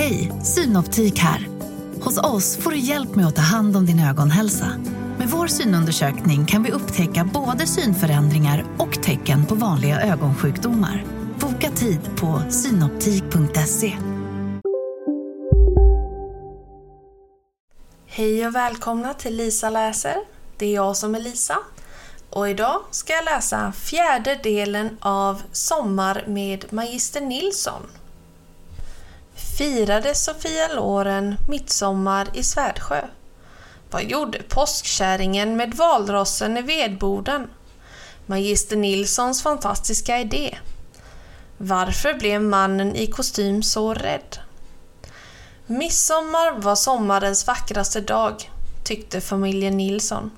Hej, Synoptik här. Hos oss får du hjälp med att ta hand om din ögonhälsa. Med vår synundersökning kan vi upptäcka både synförändringar och tecken på vanliga ögonsjukdomar. Boka tid på synoptik.se. Hej och välkomna till Lisa läser. Det är jag som är Lisa. Och idag ska jag läsa fjärde delen av Sommar med Magister Nilsson. Firade Sofia Loren midsommar i Svärdsjö? Vad gjorde påskkärringen med valrossen i vedboden? Magister Nilssons fantastiska idé. Varför blev mannen i kostym så rädd? Midsommar var sommarens vackraste dag, tyckte familjen Nilsson.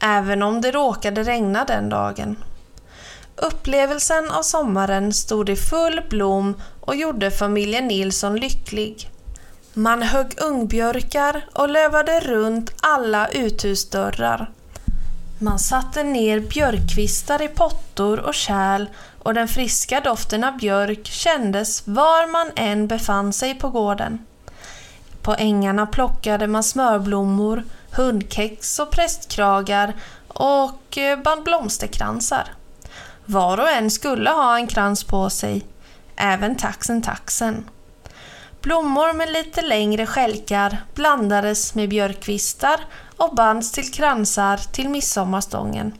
Även om det råkade regna den dagen. Upplevelsen av sommaren stod i full blom och gjorde familjen Nilsson lycklig. Man högg ungbjörkar och lövade runt alla uthusdörrar. Man satte ner björkkvistar i pottor och kärl och den friska doften av björk kändes var man än befann sig på gården. På ängarna plockade man smörblommor, hundkex och prästkragar och eh, band blomsterkransar. Var och en skulle ha en krans på sig, även taxen taxen. Blommor med lite längre skälkar blandades med björkkvistar och bands till kransar till midsommarstången.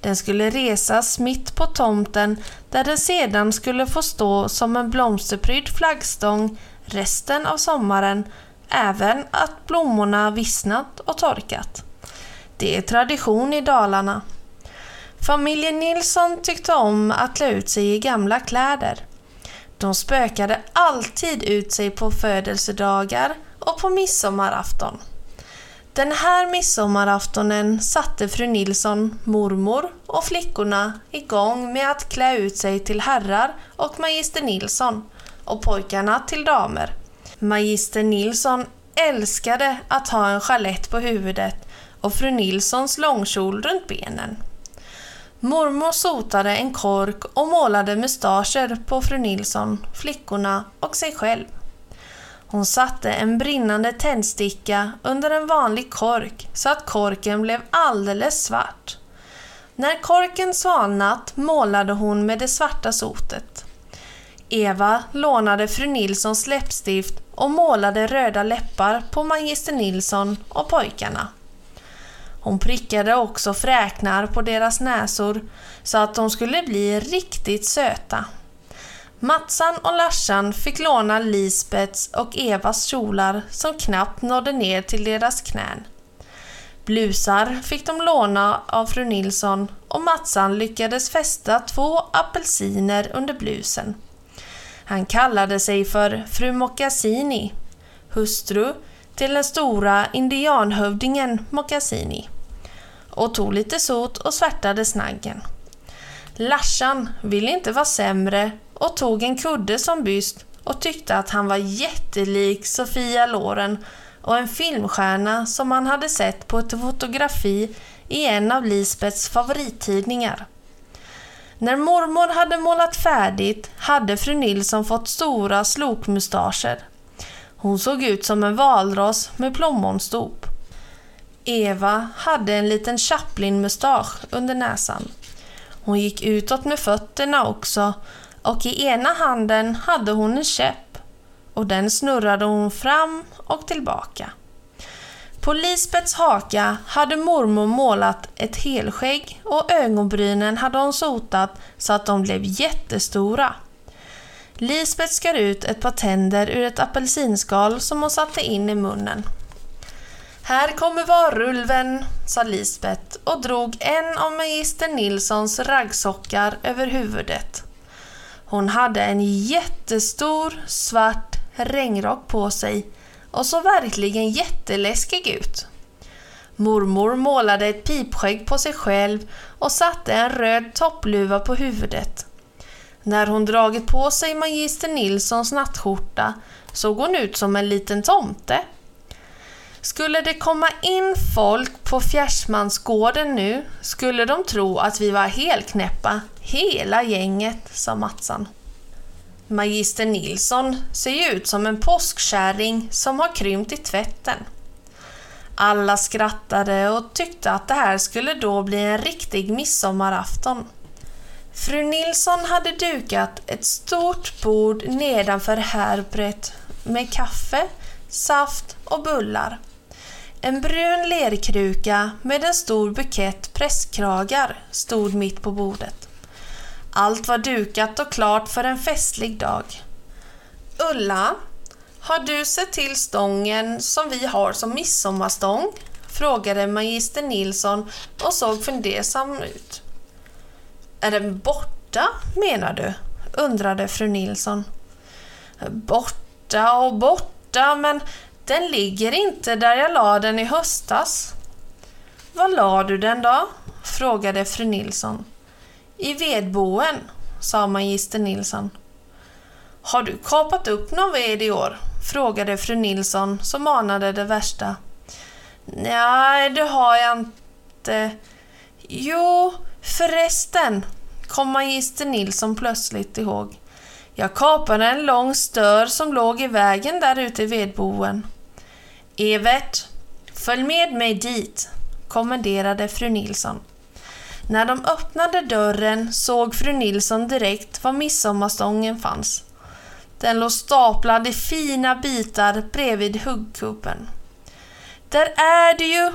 Den skulle resas mitt på tomten där den sedan skulle få stå som en blomsterprydd flaggstång resten av sommaren, även att blommorna vissnat och torkat. Det är tradition i Dalarna. Familjen Nilsson tyckte om att klä ut sig i gamla kläder. De spökade alltid ut sig på födelsedagar och på midsommarafton. Den här midsommaraftonen satte fru Nilsson, mormor och flickorna igång med att klä ut sig till herrar och magister Nilsson och pojkarna till damer. Magister Nilsson älskade att ha en chalett på huvudet och fru Nilssons långkjol runt benen. Mormor sotade en kork och målade mustascher på fru Nilsson, flickorna och sig själv. Hon satte en brinnande tändsticka under en vanlig kork så att korken blev alldeles svart. När korken svalnat målade hon med det svarta sotet. Eva lånade fru Nilssons läppstift och målade röda läppar på magister Nilsson och pojkarna. Hon prickade också fräknar på deras näsor så att de skulle bli riktigt söta. Matsan och Larsan fick låna Lisbets och Evas kjolar som knappt nådde ner till deras knän. Blusar fick de låna av fru Nilsson och Matsan lyckades fästa två apelsiner under blusen. Han kallade sig för fru Mocassini, hustru till den stora indianhövdingen Mocassini och tog lite sot och svärtade snaggen. Larsan ville inte vara sämre och tog en kudde som byst och tyckte att han var jättelik Sofia Loren och en filmstjärna som han hade sett på ett fotografi i en av Lisbets favorittidningar. När mormor hade målat färdigt hade fru Nilsson fått stora slokmustascher. Hon såg ut som en valross med plommonstop. Eva hade en liten Chaplin-mustasch under näsan. Hon gick utåt med fötterna också och i ena handen hade hon en käpp och den snurrade hon fram och tillbaka. På Lisbets haka hade mormor målat ett helskägg och ögonbrynen hade hon sotat så att de blev jättestora. Lisbet skar ut ett par tänder ur ett apelsinskal som hon satte in i munnen. Här kommer varulven, sa Lisbet och drog en av magister Nilssons raggsockar över huvudet. Hon hade en jättestor svart regnrock på sig och såg verkligen jätteläskig ut. Mormor målade ett pipskägg på sig själv och satte en röd toppluva på huvudet. När hon dragit på sig magister Nilssons nattskjorta såg hon ut som en liten tomte. Skulle det komma in folk på Fjärsmansgården nu skulle de tro att vi var helknäppa, hela gänget, sa Matsan. Magister Nilsson ser ju ut som en påskkärring som har krympt i tvätten. Alla skrattade och tyckte att det här skulle då bli en riktig midsommarafton. Fru Nilsson hade dukat ett stort bord nedanför härbret med kaffe, saft och bullar. En brun lerkruka med en stor bukett presskragar stod mitt på bordet. Allt var dukat och klart för en festlig dag. Ulla, har du sett till stången som vi har som midsommarstång? frågade magister Nilsson och såg fundersam ut. Är den borta, menar du? undrade fru Nilsson. Borta och borta, men den ligger inte där jag la den i höstas. Var la du den då? frågade fru Nilsson. I vedboen, sa magister Nilsson. Har du kapat upp någon ved i år? frågade fru Nilsson som anade det värsta. Nej, det har jag inte. Jo, förresten, kom magister Nilsson plötsligt ihåg. Jag kapade en lång stör som låg i vägen där ute i vedboen. Evert, följ med mig dit, kommenderade fru Nilsson. När de öppnade dörren såg fru Nilsson direkt var midsommarstången fanns. Den låg staplad i fina bitar bredvid huggkuppen. Där är det ju!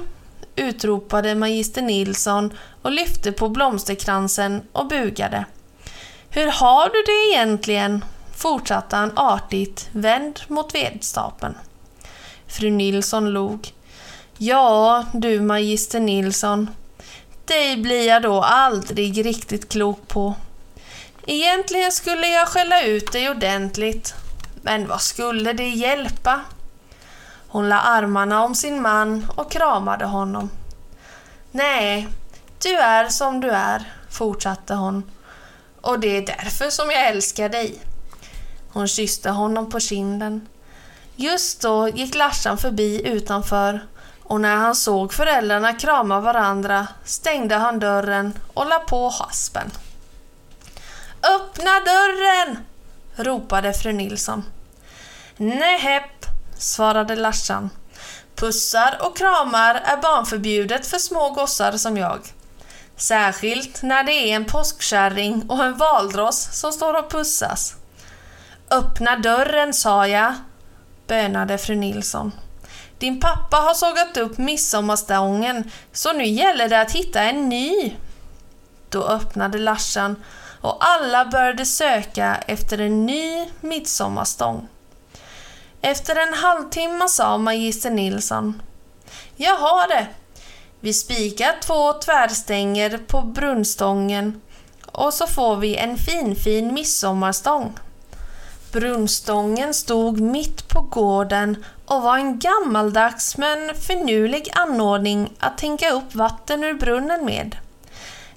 utropade magister Nilsson och lyfte på blomsterkransen och bugade. Hur har du det egentligen? fortsatte han artigt, vänd mot vedstapeln. Fru Nilsson log. Ja, du magister Nilsson, dig blir jag då aldrig riktigt klok på. Egentligen skulle jag skälla ut dig ordentligt, men vad skulle det hjälpa? Hon la armarna om sin man och kramade honom. Nej, du är som du är, fortsatte hon. Och det är därför som jag älskar dig. Hon kysste honom på kinden. Just då gick Larsan förbi utanför och när han såg föräldrarna krama varandra stängde han dörren och la på haspen. Öppna dörren! ropade fru Nilsson. Nähäpp, svarade Larsan. Pussar och kramar är barnförbjudet för små gossar som jag. Särskilt när det är en påskkärring och en valdross som står och pussas. Öppna dörren, sa jag, bönade fru Nilsson. Din pappa har sågat upp midsommarstången, så nu gäller det att hitta en ny. Då öppnade Larsan och alla började söka efter en ny midsommarstång. Efter en halvtimme sa magister Nilsson. Jag har det. Vi spikar två tvärstänger på brunnstången och så får vi en finfin midsommarstång. Brunnstången stod mitt på gården och var en gammaldags men finurlig anordning att tänka upp vatten ur brunnen med.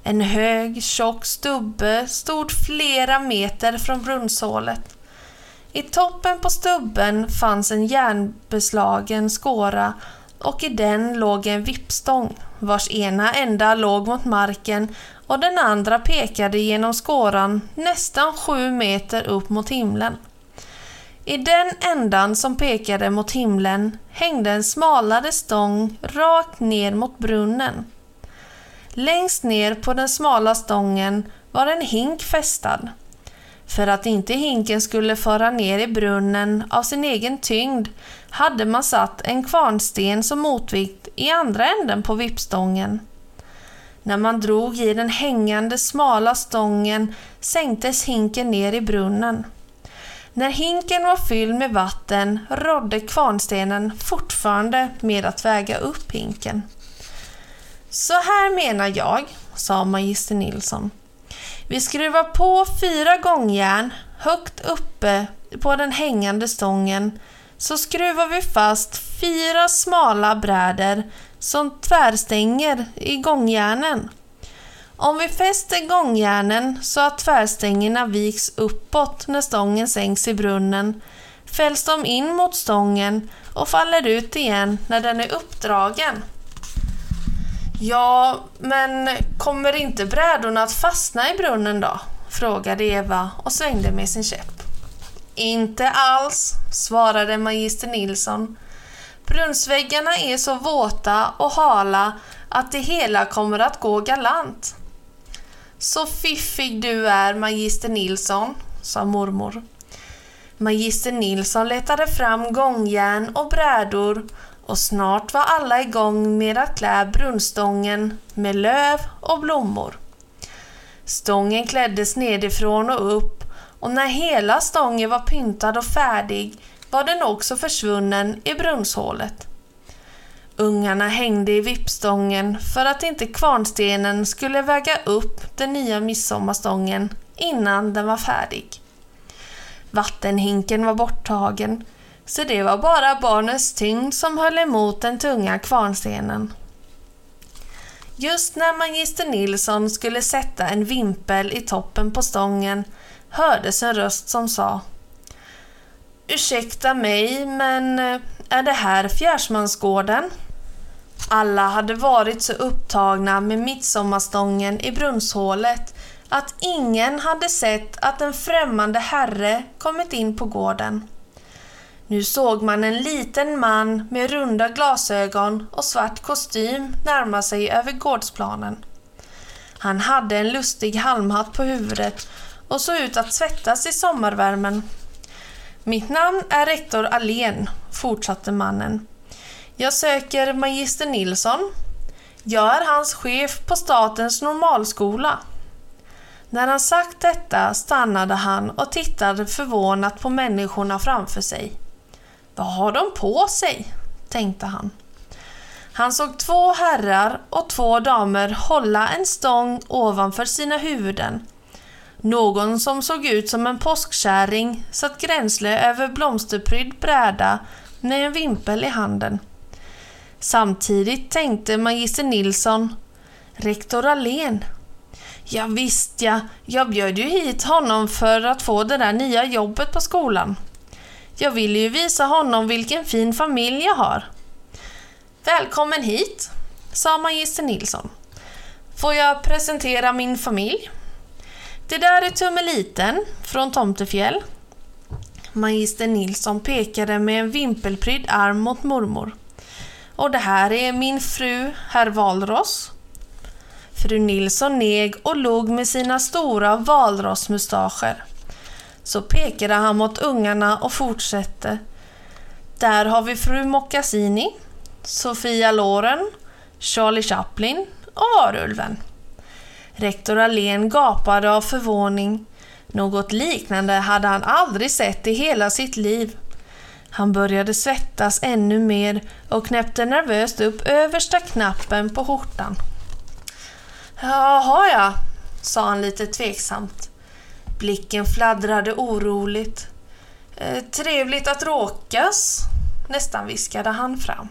En hög, tjock stubbe stod flera meter från brunnshålet. I toppen på stubben fanns en järnbeslagen skåra och i den låg en vippstång vars ena ända låg mot marken och den andra pekade genom skåran nästan sju meter upp mot himlen. I den ändan som pekade mot himlen hängde en smalare stång rakt ner mot brunnen. Längst ner på den smala stången var en hink fästad. För att inte hinken skulle föra ner i brunnen av sin egen tyngd hade man satt en kvarnsten som motvikt i andra änden på vippstången. När man drog i den hängande smala stången sänktes hinken ner i brunnen. När hinken var fylld med vatten rådde kvarnstenen fortfarande med att väga upp hinken. Så här menar jag, sa magister Nilsson. Vi skruvar på fyra gångjärn högt uppe på den hängande stången så skruvar vi fast fyra smala bräder som tvärstänger i gångjärnen. Om vi fäster gångjärnen så att tvärstängerna viks uppåt när stången sänks i brunnen fälls de in mot stången och faller ut igen när den är uppdragen. Ja, men kommer inte brädorna att fastna i brunnen då? frågade Eva och svängde med sin käpp. Inte alls, svarade magister Nilsson. Brunnsväggarna är så våta och hala att det hela kommer att gå galant. Så fiffig du är, magister Nilsson, sa mormor. Magister Nilsson letade fram gångjärn och brädor och snart var alla igång med att klä brunnstången med löv och blommor. Stången kläddes nedifrån och upp och när hela stången var pyntad och färdig var den också försvunnen i brunnshålet. Ungarna hängde i vippstången för att inte kvarnstenen skulle väga upp den nya midsommarstången innan den var färdig. Vattenhinken var borttagen, så det var bara barnens tyngd som höll emot den tunga kvarnstenen. Just när magister Nilsson skulle sätta en vimpel i toppen på stången hördes en röst som sa Ursäkta mig, men eh, är det här Fjärsmansgården? Alla hade varit så upptagna med midsommarstången i brunnshålet att ingen hade sett att en främmande herre kommit in på gården. Nu såg man en liten man med runda glasögon och svart kostym närma sig över gårdsplanen. Han hade en lustig halmhatt på huvudet och såg ut att svettas i sommarvärmen. Mitt namn är rektor Alén, fortsatte mannen. Jag söker magister Nilsson. Jag är hans chef på statens normalskola. När han sagt detta stannade han och tittade förvånat på människorna framför sig. Vad har de på sig? tänkte han. Han såg två herrar och två damer hålla en stång ovanför sina huvuden. Någon som såg ut som en påskkärring satt gränsle över blomsterprydd bräda med en vimpel i handen. Samtidigt tänkte magister Nilsson, rektor Alén. Ja, visst ja, jag bjöd ju hit honom för att få det där nya jobbet på skolan. Jag ville ju visa honom vilken fin familj jag har. Välkommen hit, sa magister Nilsson. Får jag presentera min familj? Det där är Tummeliten från Tomtefjäll. Magister Nilsson pekade med en vimpelprydd arm mot mormor. Och det här är min fru, herr Valros. Fru Nilsson neg och log med sina stora valrossmustascher. Så pekade han mot ungarna och fortsatte. Där har vi fru Moccasini, Sofia Loren, Charlie Chaplin och Varulven. Rektor Alén gapade av förvåning. Något liknande hade han aldrig sett i hela sitt liv. Han började svettas ännu mer och knäppte nervöst upp översta knappen på skjortan. Jaha ja, sa han lite tveksamt. Blicken fladdrade oroligt. Eh, trevligt att råkas, nästan viskade han fram.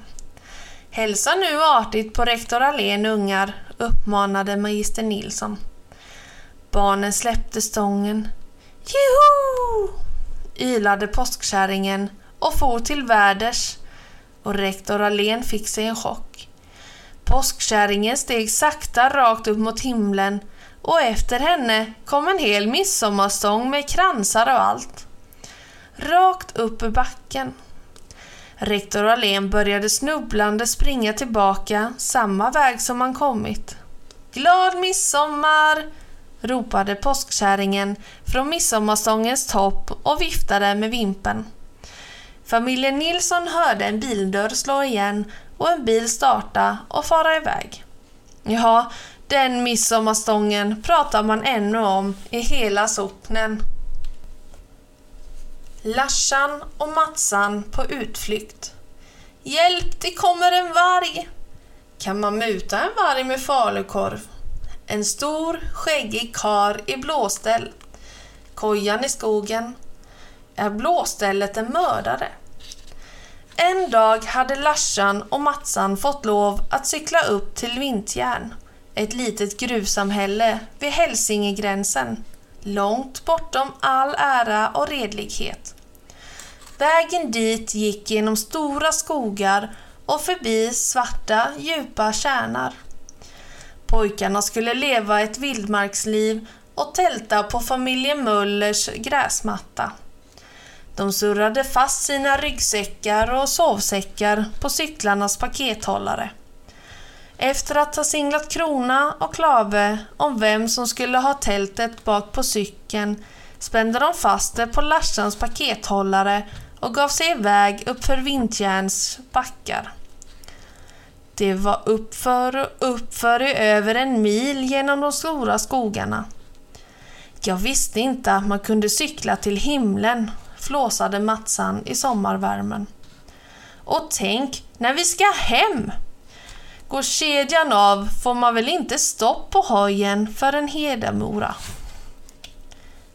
Hälsa nu artigt på rektor Allén ungar, uppmanade magister Nilsson. Barnen släppte stången. Juhu! ylade påskkärringen och for till väders och rektor Allén fick sig en chock. Påskkärringen steg sakta rakt upp mot himlen och efter henne kom en hel midsommarstång med kransar och allt. Rakt upp ur backen. Rektor Alén började snubblande springa tillbaka samma väg som han kommit. Glad midsommar! ropade påskkärringen från midsommarstångens topp och viftade med vimpen. Familjen Nilsson hörde en bildörr slå igen och en bil starta och fara iväg. Ja, den midsommarstången pratar man ännu om i hela socknen. Larsan och Matsan på utflykt. Hjälp, det kommer en varg! Kan man muta en varg med falukorv? En stor, skäggig kar i blåställ. Kojan i skogen. Är blåstället en mördare? En dag hade Larsan och Matsan fått lov att cykla upp till Vintjärn, ett litet gruvsamhälle vid Hälsingegränsen, långt bortom all ära och redlighet. Vägen dit gick genom stora skogar och förbi svarta, djupa tjärnar. Pojkarna skulle leva ett vildmarksliv och tälta på familjen Möllers gräsmatta. De surrade fast sina ryggsäckar och sovsäckar på cyklarnas pakethållare. Efter att ha singlat krona och klave om vem som skulle ha tältet bak på cykeln spände de fast det på Larsans pakethållare och gav sig iväg uppför Vintjärns backar. Det var uppför och uppför i över en mil genom de stora skogarna. Jag visste inte att man kunde cykla till himlen, flåsade Matsan i sommarvärmen. Och tänk, när vi ska hem! Går kedjan av får man väl inte stopp på hojen förrän Hedemora.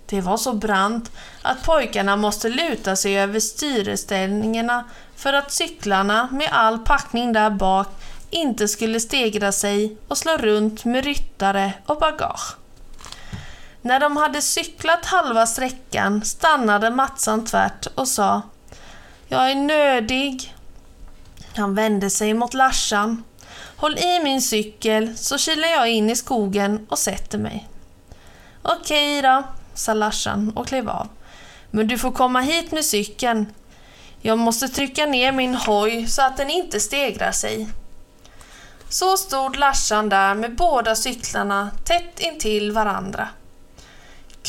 Det var så brant att pojkarna måste luta sig över styreställningarna för att cyklarna med all packning där bak inte skulle stegra sig och slå runt med ryttare och bagage. När de hade cyklat halva sträckan stannade Matsan tvärt och sa Jag är nödig. Han vände sig mot Larsan. Håll i min cykel så kilar jag in i skogen och sätter mig. Okej då, sa Larsan och klev av. Men du får komma hit med cykeln. Jag måste trycka ner min hoj så att den inte stegrar sig. Så stod Larsan där med båda cyklarna tätt intill varandra.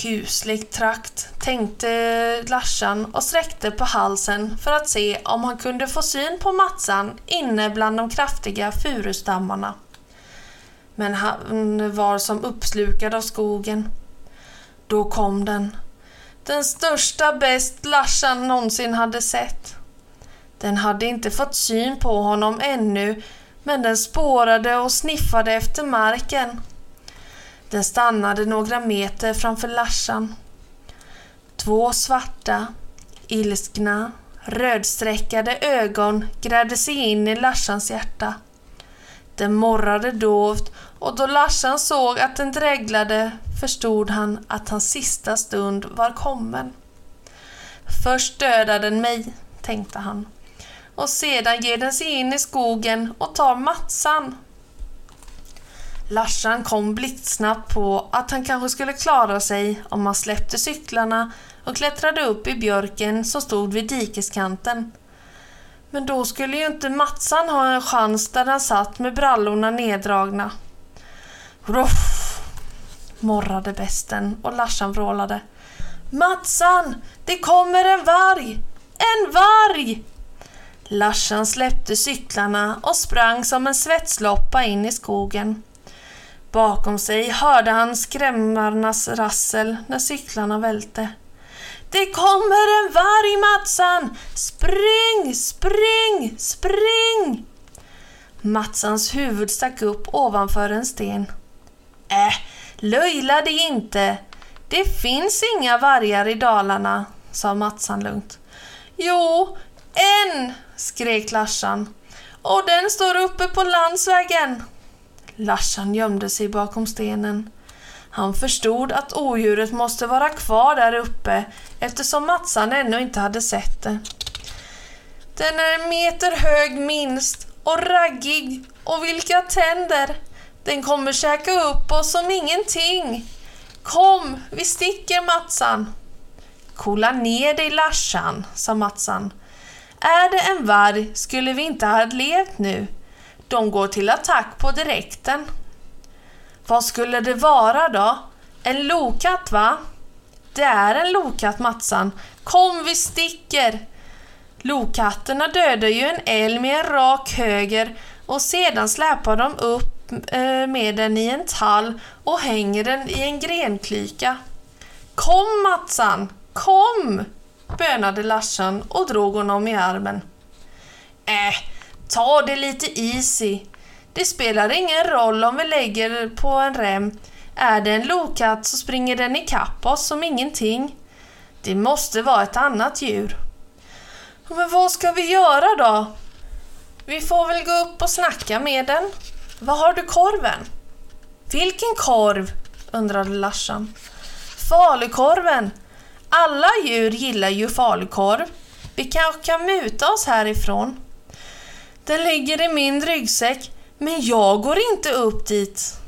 Kuslig trakt, tänkte Larsan och sträckte på halsen för att se om han kunde få syn på Matsan inne bland de kraftiga furustammarna. Men han var som uppslukad av skogen. Då kom den. Den största bäst Larsan någonsin hade sett. Den hade inte fått syn på honom ännu men den spårade och sniffade efter marken. Den stannade några meter framför Larsan. Två svarta, ilskna, rödsträckade ögon grävde sig in i Larsans hjärta. Den morrade dovt och då Larsan såg att den dreglade förstod han att hans sista stund var kommen. Först dödar den mig, tänkte han, och sedan ger den sig in i skogen och tar Matsan. Larsan kom blixtsnabbt på att han kanske skulle klara sig om han släppte cyklarna och klättrade upp i björken som stod vid dikeskanten. Men då skulle ju inte Matsan ha en chans där han satt med brallorna neddragna. Ruff! morrade besten och Larsan vrålade. Matsan! Det kommer en varg! En varg! Larsan släppte cyklarna och sprang som en svetsloppa in i skogen. Bakom sig hörde han skrämmarnas rassel när cyklarna välte. Det kommer en varg Matsan! Spring, spring, spring! Matsans huvud stack upp ovanför en sten. Äh, löjla dig inte. Det finns inga vargar i Dalarna, sa Matsan lugnt. Jo, en, skrek Larsan. Och den står uppe på landsvägen. Larsan gömde sig bakom stenen. Han förstod att odjuret måste vara kvar där uppe eftersom Matsan ännu inte hade sett det. Den är en meter hög minst och raggig och vilka tänder! Den kommer käka upp oss som ingenting. Kom, vi sticker Matsan. Kolla ner dig Larsan, sa Matsan. Är det en varg skulle vi inte ha levt nu. De går till attack på direkten. Vad skulle det vara då? En lokatt va? Det är en lokatt Matsan. Kom vi sticker! Lokatterna dödar ju en älg med en rak höger och sedan släpar de upp eh, med den i en tall och hänger den i en grenklyka. Kom Matsan, kom! bönade Larsan och drog honom i armen. Äh, Ta det lite easy. Det spelar ingen roll om vi lägger på en rem. Är det en lokatt så springer den ikapp oss som ingenting. Det måste vara ett annat djur. Men vad ska vi göra då? Vi får väl gå upp och snacka med den. Var har du korven? Vilken korv? undrade Larsan. Falukorven. Alla djur gillar ju falukorv. Vi kanske kan muta oss härifrån. Den ligger i min ryggsäck, men jag går inte upp dit.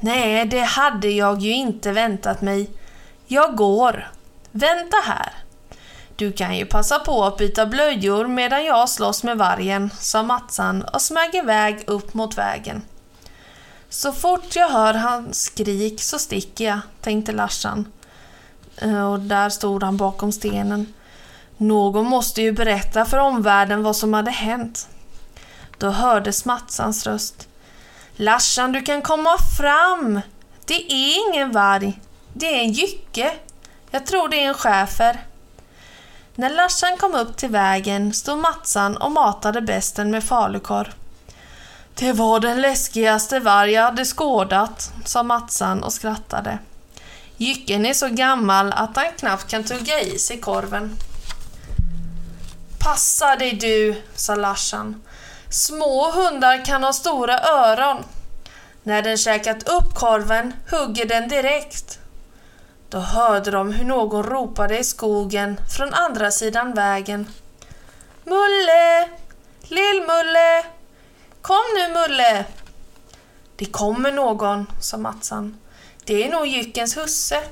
Nej, det hade jag ju inte väntat mig. Jag går. Vänta här. Du kan ju passa på att byta blöjor medan jag slåss med vargen, sa Matsan och smög iväg upp mot vägen. Så fort jag hör hans skrik så sticker jag, tänkte Larsan. Eh, och där stod han bakom stenen. Någon måste ju berätta för omvärlden vad som hade hänt. Då hördes Matsans röst. Larsan, du kan komma fram! Det är ingen varg. Det är en jycke. Jag tror det är en schäfer. När Larsan kom upp till vägen stod Matsan och matade besten med falukorv. Det var den läskigaste varg jag hade skådat, sa Matsan och skrattade. Jycken är så gammal att han knappt kan tugga i sig korven. Passa dig du, sa Larsan. Små hundar kan ha stora öron. När den käkat upp korven hugger den direkt. Då hörde de hur någon ropade i skogen från andra sidan vägen. Mulle! Lill-Mulle! Kom nu Mulle! Det kommer någon, sa Matsan. Det är nog Jyckens husse.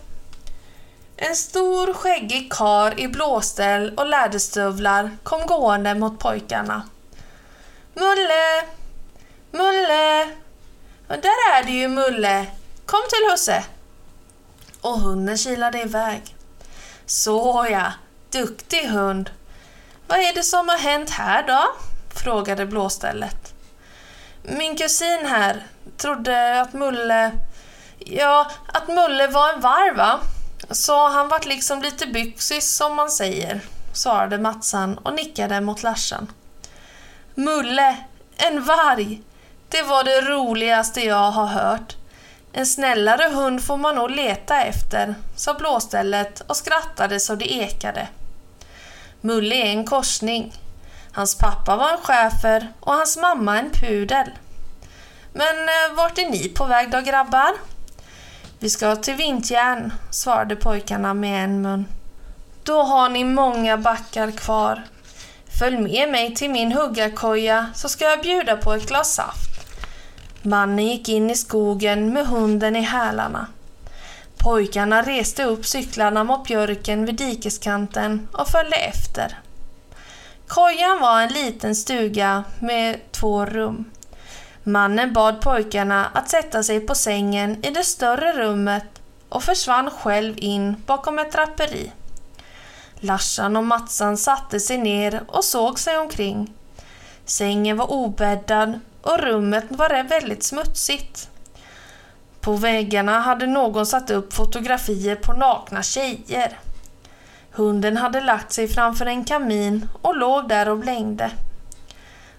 En stor skäggig kar i blåställ och läderstövlar kom gående mot pojkarna. Mulle! Mulle! Där är du ju Mulle! Kom till husse! Och hunden kilade iväg. Såja, duktig hund. Vad är det som har hänt här då? frågade blåstället. Min kusin här trodde att Mulle... Ja, att Mulle var en varg va? Så han vart liksom lite byxis som man säger, svarade Matsan och nickade mot Larsen. Mulle, en varg! Det var det roligaste jag har hört. En snällare hund får man nog leta efter, sa blåstället och skrattade så det ekade. Mulle är en korsning. Hans pappa var en schäfer och hans mamma en pudel. Men eh, vart är ni på väg då grabbar? Vi ska till Vintjärn, svarade pojkarna med en mun. Då har ni många backar kvar. Följ med mig till min huggarkoja så ska jag bjuda på ett glas saft. Mannen gick in i skogen med hunden i hälarna. Pojkarna reste upp cyklarna mot björken vid dikeskanten och följde efter. Kojan var en liten stuga med två rum. Mannen bad pojkarna att sätta sig på sängen i det större rummet och försvann själv in bakom ett draperi. Larsan och Matsan satte sig ner och såg sig omkring. Sängen var obäddad och rummet var väldigt smutsigt. På väggarna hade någon satt upp fotografier på nakna tjejer. Hunden hade lagt sig framför en kamin och låg där och blängde.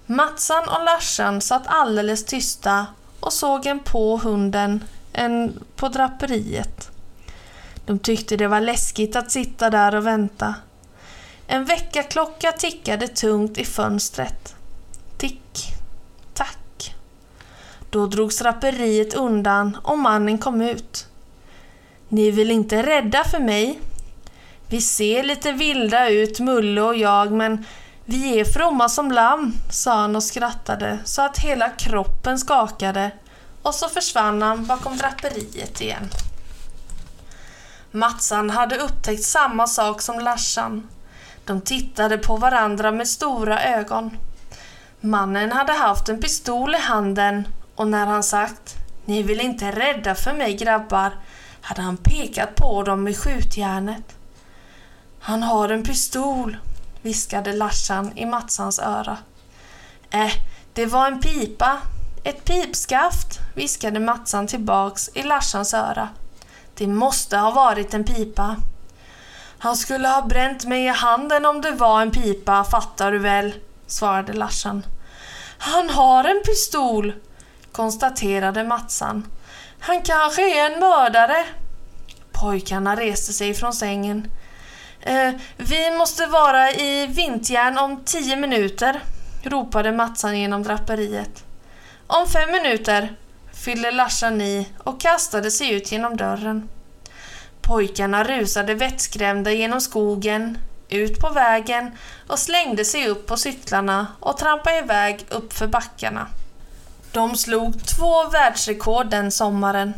Matsan och Larsan satt alldeles tysta och såg en på hunden en på draperiet. De tyckte det var läskigt att sitta där och vänta. En väckarklocka tickade tungt i fönstret. Tick, tack. Då drogs draperiet undan och mannen kom ut. Ni är väl inte rädda för mig? Vi ser lite vilda ut, Mulle och jag, men vi är fromma som lamm, sa han och skrattade så att hela kroppen skakade och så försvann han bakom draperiet igen. Matsan hade upptäckt samma sak som Larsan. De tittade på varandra med stora ögon. Mannen hade haft en pistol i handen och när han sagt ”Ni vill inte rädda för mig grabbar” hade han pekat på dem med skjutjärnet. Han har en pistol, viskade Larsan i Matsans öra. Äh, det var en pipa. Ett pipskaft, viskade Matsan tillbaks i Larsans öra. Det måste ha varit en pipa. Han skulle ha bränt mig i handen om det var en pipa, fattar du väl? svarade Larsan. Han har en pistol, konstaterade Matsan. Han kanske är en mördare. Pojkarna reste sig från sängen. Eh, vi måste vara i Vintjärn om tio minuter, ropade Matsan genom draperiet. Om fem minuter, fyllde Larsan i och kastade sig ut genom dörren. Pojkarna rusade vettskrämda genom skogen, ut på vägen och slängde sig upp på cyklarna och trampade iväg uppför backarna. De slog två världsrekord den sommaren.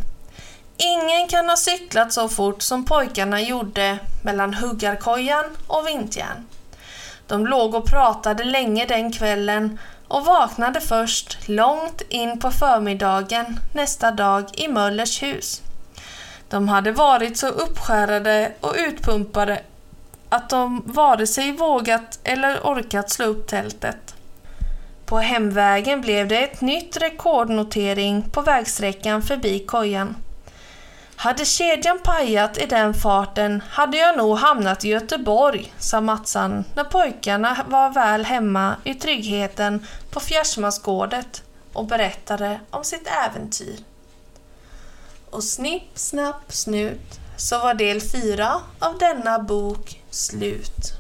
Ingen kan ha cyklat så fort som pojkarna gjorde mellan huggarkojan och Vintjärn. De låg och pratade länge den kvällen och vaknade först långt in på förmiddagen nästa dag i Möllers hus. De hade varit så uppskärrade och utpumpade att de vare sig vågat eller orkat slå upp tältet. På hemvägen blev det ett nytt rekordnotering på vägsträckan förbi kojan. Hade kedjan pajat i den farten hade jag nog hamnat i Göteborg, sa Matsan när pojkarna var väl hemma i tryggheten på Fjärsmansgårdet och berättade om sitt äventyr. Och snipp, snapp, snut så var del fyra av denna bok slut.